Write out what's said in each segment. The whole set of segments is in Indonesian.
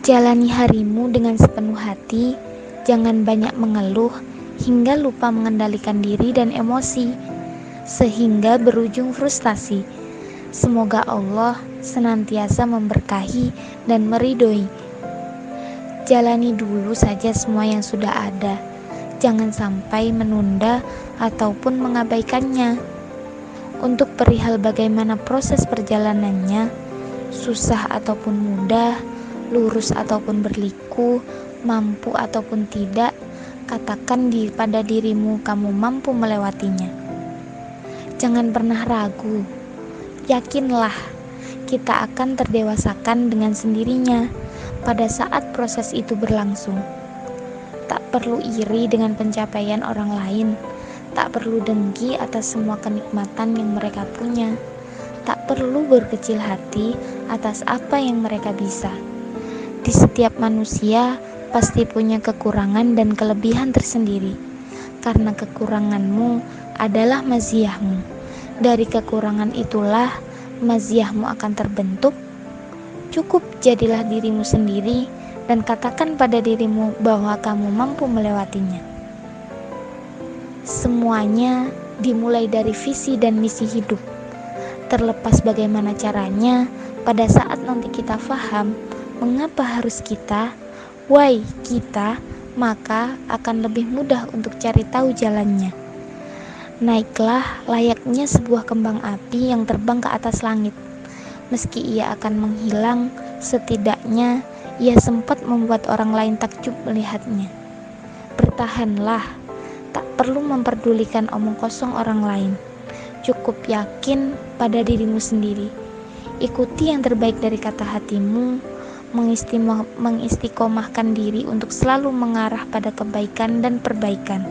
Jalani harimu dengan sepenuh hati, jangan banyak mengeluh hingga lupa mengendalikan diri dan emosi, sehingga berujung frustasi. Semoga Allah senantiasa memberkahi dan meridoi. Jalani dulu saja semua yang sudah ada, jangan sampai menunda ataupun mengabaikannya. Untuk perihal bagaimana proses perjalanannya, susah ataupun mudah lurus ataupun berliku, mampu ataupun tidak, katakan di pada dirimu kamu mampu melewatinya. Jangan pernah ragu, yakinlah kita akan terdewasakan dengan sendirinya pada saat proses itu berlangsung. Tak perlu iri dengan pencapaian orang lain, tak perlu dengki atas semua kenikmatan yang mereka punya, tak perlu berkecil hati atas apa yang mereka bisa. Setiap manusia pasti punya kekurangan dan kelebihan tersendiri. Karena kekuranganmu adalah maziahmu. Dari kekurangan itulah maziahmu akan terbentuk. Cukup jadilah dirimu sendiri dan katakan pada dirimu bahwa kamu mampu melewatinya. Semuanya dimulai dari visi dan misi hidup. Terlepas bagaimana caranya, pada saat nanti kita faham mengapa harus kita, why kita, maka akan lebih mudah untuk cari tahu jalannya. Naiklah layaknya sebuah kembang api yang terbang ke atas langit. Meski ia akan menghilang, setidaknya ia sempat membuat orang lain takjub melihatnya. Bertahanlah, tak perlu memperdulikan omong kosong orang lain. Cukup yakin pada dirimu sendiri. Ikuti yang terbaik dari kata hatimu, mengistiqomahkan diri untuk selalu mengarah pada kebaikan dan perbaikan.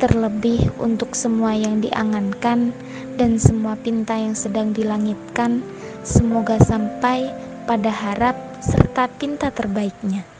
Terlebih untuk semua yang diangankan dan semua pinta yang sedang dilangitkan, semoga sampai pada harap serta pinta terbaiknya.